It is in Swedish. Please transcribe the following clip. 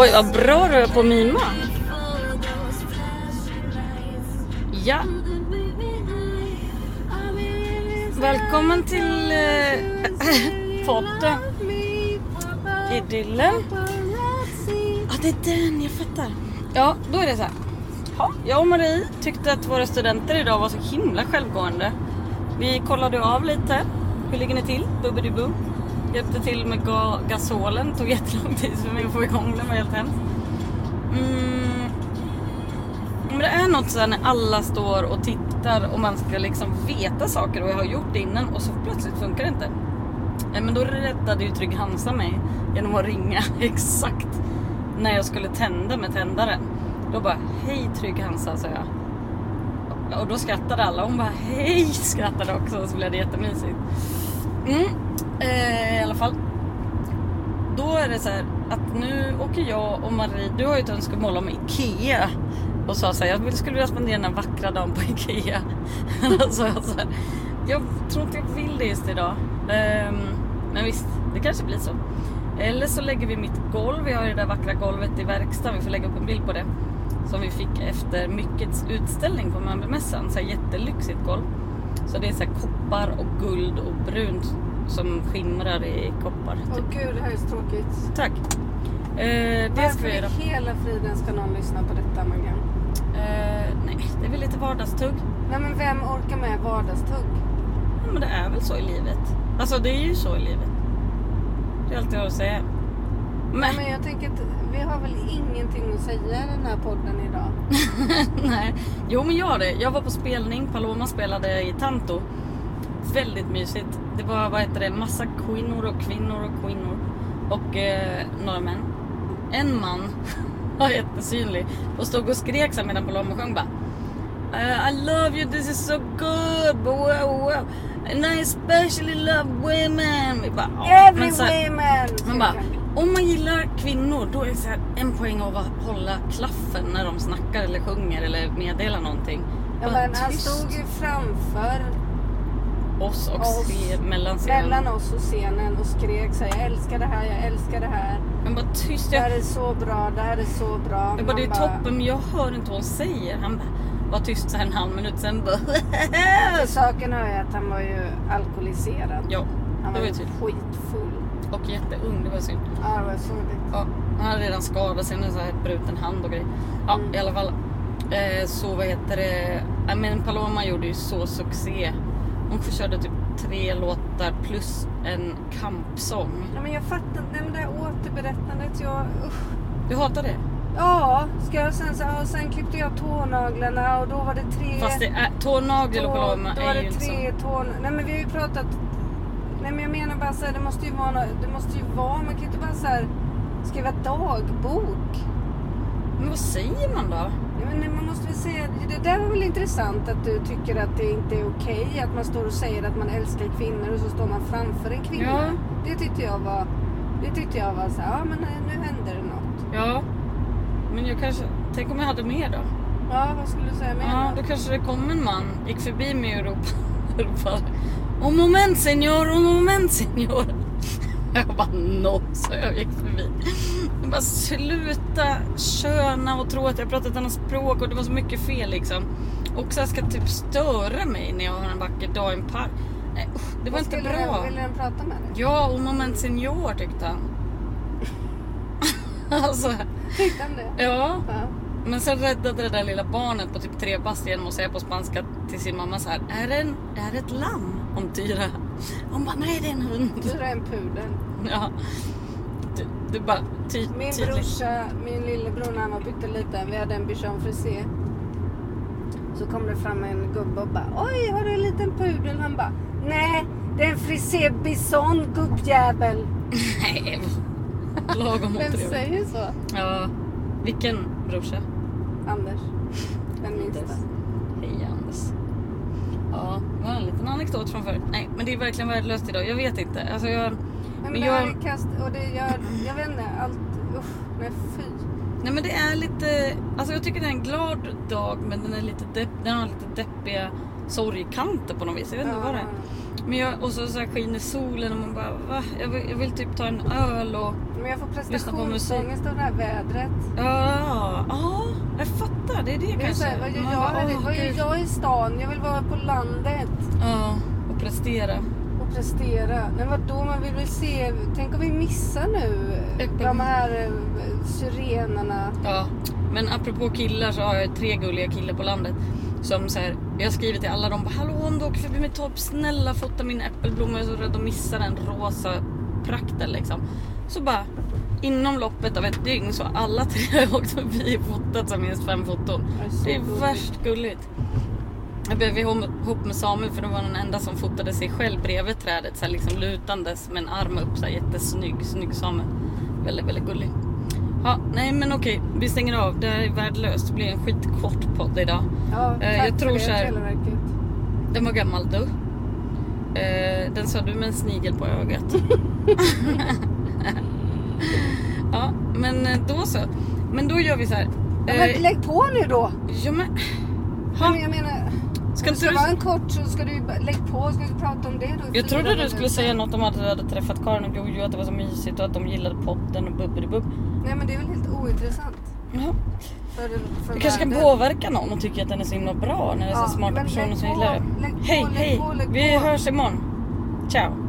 Oj, vad bra du är på att mima. Ja. Välkommen till eh, podden. Idyllen. Ja, det är den, jag fattar. Ja, då är det så här. Ja, jag och Marie tyckte att våra studenter idag var så himla självgående. Vi kollade av lite. Hur ligger ni till? Bubbidi-boo. Hjälpte till med ga gasolen. Tog jättelång tid för mig att få igång den. var helt hemskt. Mm. Men det är något sådär när alla står och tittar och man ska liksom veta saker och jag har gjort det innan och så plötsligt funkar det inte. Nej Men då räddade ju Trygg Hansa mig genom att ringa exakt när jag skulle tända med tändaren. Då bara, hej Trygg Hansa, sa jag. Och då skrattade alla. Hon bara, hej, skrattade också. Och så blev det jättemysigt. Mm. Eh, I alla fall. Då är det så här att nu åker jag och Marie, du har ju ett önskemål om IKEA. Och sa så här, jag skulle vilja spendera den vackra dagen på IKEA. Då sa jag så här, jag tror inte jag vill det just idag. Ehm, men visst, det kanske blir så. Eller så lägger vi mitt golv, vi har ju det där vackra golvet i verkstaden, vi får lägga upp en bild på det. Som vi fick efter Myckets utställning på möbelmässan, så här jättelyxigt golv. Så det är så här koppar och guld och brunt som skimrar i koppar. Åh Typ. gud, det här är så tråkigt. Tack. Eh, det ska Varför vi göra. i hela friden ska någon lyssna på detta Maggan? Eh, nej, det är väl lite vardagstugg. Nej men vem orkar med vardagstugg? Ja, men det är väl så i livet. Alltså det är ju så i livet. Det är allt jag har att säga. Men, Nej, men jag tänker att vi har väl ingenting att säga i den här podden idag. nej. Jo men jag har det. Jag var på spelning. Paloma spelade i Tanto. Väldigt mysigt. Det var vad heter det, massa kvinnor och kvinnor och kvinnor. Och eh, några män. En man var jättesynlig och stod och skrek så medan Paloma sjöng bara. Uh, I love you, this is so good, wow, wow. And I especially love women. Vi bara, ja, Every så woman! Man bara, om man gillar kvinnor då är det så här en poäng av att hålla klaffen när de snackar eller sjunger eller meddelar någonting. Ja, men han stod ju framför oss och oss, mellan scenen. mellan oss och scenen och skrek så här, jag älskar det här, jag älskar det här. Men bara tyst. Det Jag, här är så bra, det här är så bra. jag bara, det är Man toppen men jag hör inte vad hon säger. Han bara, var tyst så här en halv minut sen bara. Till saken jag att han var ju alkoholiserad. ja, Han det var var ju skitfull. Och jätteung, det var synd. Ja, det var så roligt. Ja, han hade redan skadat sig, en så här bruten hand och grejer. Ja, Mm. i alla fall. Eh, så vad heter det? Men Paloma gjorde ju så succé. Hon körde typ tre låtar plus en kampsång. Nej, men jag fattar inte, det här återberättandet, jag usch. Du hatar det? Ja, ska jag sen så och sen klippte jag tånaglarna och då var det tre... Fast det är, tånagel och tå- Paloma Då var är ju det liksom... tre tån... Nej men vi har ju pratat... Nej men jag menar bara så här, det måste ju vara det måste ju vara, man kan ju inte bara så här skriva dagbok. Men vad säger man då? Men nej, man måste väl säga, det där var väl intressant att du tycker att det inte är okej att man står och säger att man älskar kvinnor och så står man framför en kvinna. Ja. Det tyckte jag var, det tyckte jag var så ja men nej, nu händer det något. Ja. Men jag kanske... Tänk om jag hade mer då? Ja, vad skulle du säga mer Ja, då? då kanske det kom en man, gick förbi mig och ropade, ropade Un moment senor, un moment senor. Jag bara no, så jag gick förbi. Jag bara sluta köna och tro att jag pratar ett annat språk och det var så mycket fel liksom. Och så ska typ störa mig när jag har en vacker dag i en park. Nej det var Vad inte bra. Den, ville den prata med dig? Ja, un moment senor tyckte han. alltså, Tyckte han det? ja. Ja. Men sen räddade det där lilla barnet på typ tre bast genom att säga på spanska till sin mamma så här. Är det, en, är det ett lamm? Om Tyra. Hon bara, nej det är en hund. Du är en pudel. Ja. Du, du bara, ty, Min tydligt. brorsa, min lillebror när han var pytteliten, vi hade en bichon frisé. Så kom det fram en gubbe och bara Oj, har du en liten pudel? Han bara Nej, det är en frisé bison gubbjävel. Nej. Lagom Vem säger så? Ja. Vilken brorsa? Anders. Den minsta. Hej Anders. Ja, det var en liten anekdot från förut. Nej, men det är verkligen värdelöst idag. Jag vet inte. Alltså jag... Men Men jag- kast och det gör, jag vet inte, allt, usch, nej fy. Nej men det är lite, alltså jag tycker det är en glad dag men den är lite depp, den har lite deppiga sorgkanter på något vis. Jag vet inte vad det är. Men jag, och så, så här skiner solen och man bara va? Jag vill, jag vill typ ta en öl och Men jag får prestationsångest av det här vädret. Ja, ja, jag fattar. Det är det, Det är kanske. här, vad gör jag, bara, vad gör jag i stan? Jag vill vara på landet Ja, och prestera. och prestera. Men vadå, man vill väl se... Tänk om vi missar nu de här eh, syrenerna. Ja, men apropå killar så har jag tre gulliga killar på landet. Som så här, jag har skrivit till alla dem bara Hallå om du åker förbi mitt torp, snälla fota min äppelblomma. Jag är så rädd att missa den rosa prakten liksom. Så bara inom loppet av ett dygn så har alla tre har åkt förbi och fotat som minst fem foton. Det är Det är gulligt. värst gulligt. Jag blev ihop med Samuel för det var den enda som fotade sig själv bredvid trädet så här liksom lutandes med en arm upp så här jättesnygg. Snygg Samuel. Väldigt, väldigt gullig. Ja, nej men okej, vi stänger av. Det här är värdelöst. Det blir en skitkort podd idag. Ja, Eh, tack jag tror för det så här- Televerket. Den var gammal du. Eh, den sa du med en snigel på ögat. ja, men eh, då så. Men då gör vi så här. Ja, men lägg på nu då! ja, men, ha, Men jag menar, ska om det inte ska du... vara en kort så ska du ju bara- lägg på, ska du prata om det då? Jag trodde du skulle säga något om att du hade träffat Karin och Jojo, att det var så mysigt och att de gillade podden och bubbelibubb. Nej men det är väl helt ointressant. Ja. För, för Du kanske kan påverka någon och tycka att den är så himla bra när det är så Ja, smarta personer som gillar det. Hej, hej! Vi hörs imorgon. Ciao!